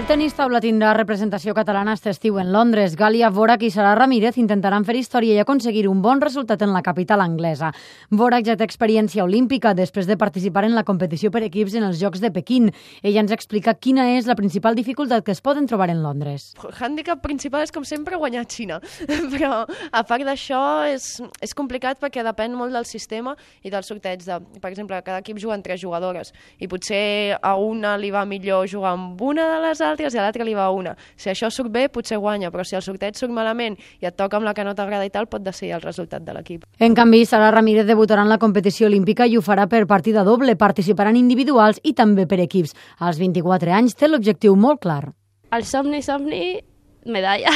El tenis taula tindrà representació catalana este estiu en Londres. Gàlia Vorak i Sara Ramírez intentaran fer història i aconseguir un bon resultat en la capital anglesa. Vorak ja té experiència olímpica després de participar en la competició per equips en els Jocs de Pequín. Ella ens explica quina és la principal dificultat que es poden trobar en Londres. El hàndicap principal és, com sempre, guanyar Xina. Però, a part d'això, és, és complicat perquè depèn molt del sistema i del sorteig. De, per exemple, cada equip juga amb tres jugadores i potser a una li va millor jugar amb una de les altres i a l'altra li va una. Si això surt bé, potser guanya, però si el sorteig surt malament i et toca amb la que no t'agrada i tal, pot decidir el resultat de l'equip. En canvi, Sara Ramírez debutarà en la competició olímpica i ho farà per partida doble. Participaran individuals i també per equips. Als 24 anys té l'objectiu molt clar. El somni, somni, medalla,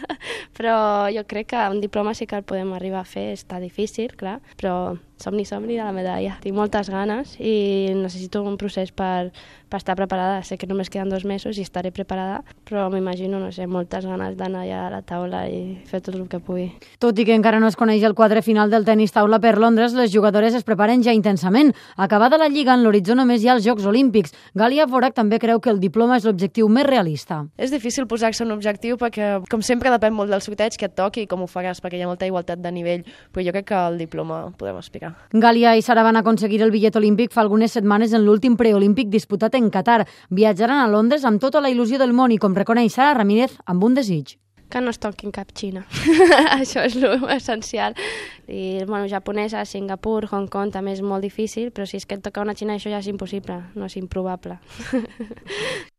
però jo crec que un diploma sí que el podem arribar a fer, està difícil, clar, però somni, somni de la medalla. Tinc moltes ganes i necessito un procés per, per estar preparada. Sé que només queden dos mesos i estaré preparada, però m'imagino, no sé, moltes ganes d'anar allà a la taula i fer tot el que pugui. Tot i que encara no es coneix el quadre final del tenis taula per Londres, les jugadores es preparen ja intensament. Acabada la Lliga, en l'horitzó només hi ha els Jocs Olímpics. Gàlia Vorak també creu que el diploma és l'objectiu més realista. És difícil posar-se un objectiu perquè, com sempre, depèn molt del sorteig que et toqui i com ho faràs, perquè hi ha molta igualtat de nivell, però jo crec que el diploma podem aspirar. Gàlia i Sara van aconseguir el bitllet olímpic fa algunes setmanes en l'últim preolímpic disputat en Qatar. Viatjaran a Londres amb tota la il·lusió del món i, com reconeix Sara Ramírez, amb un desig. Que no es toquin cap Xina. Això és l'essencial. I, bueno, japonesa, Singapur, Hong Kong també és molt difícil, però si és que et toca una Xina això ja és impossible, no és improbable.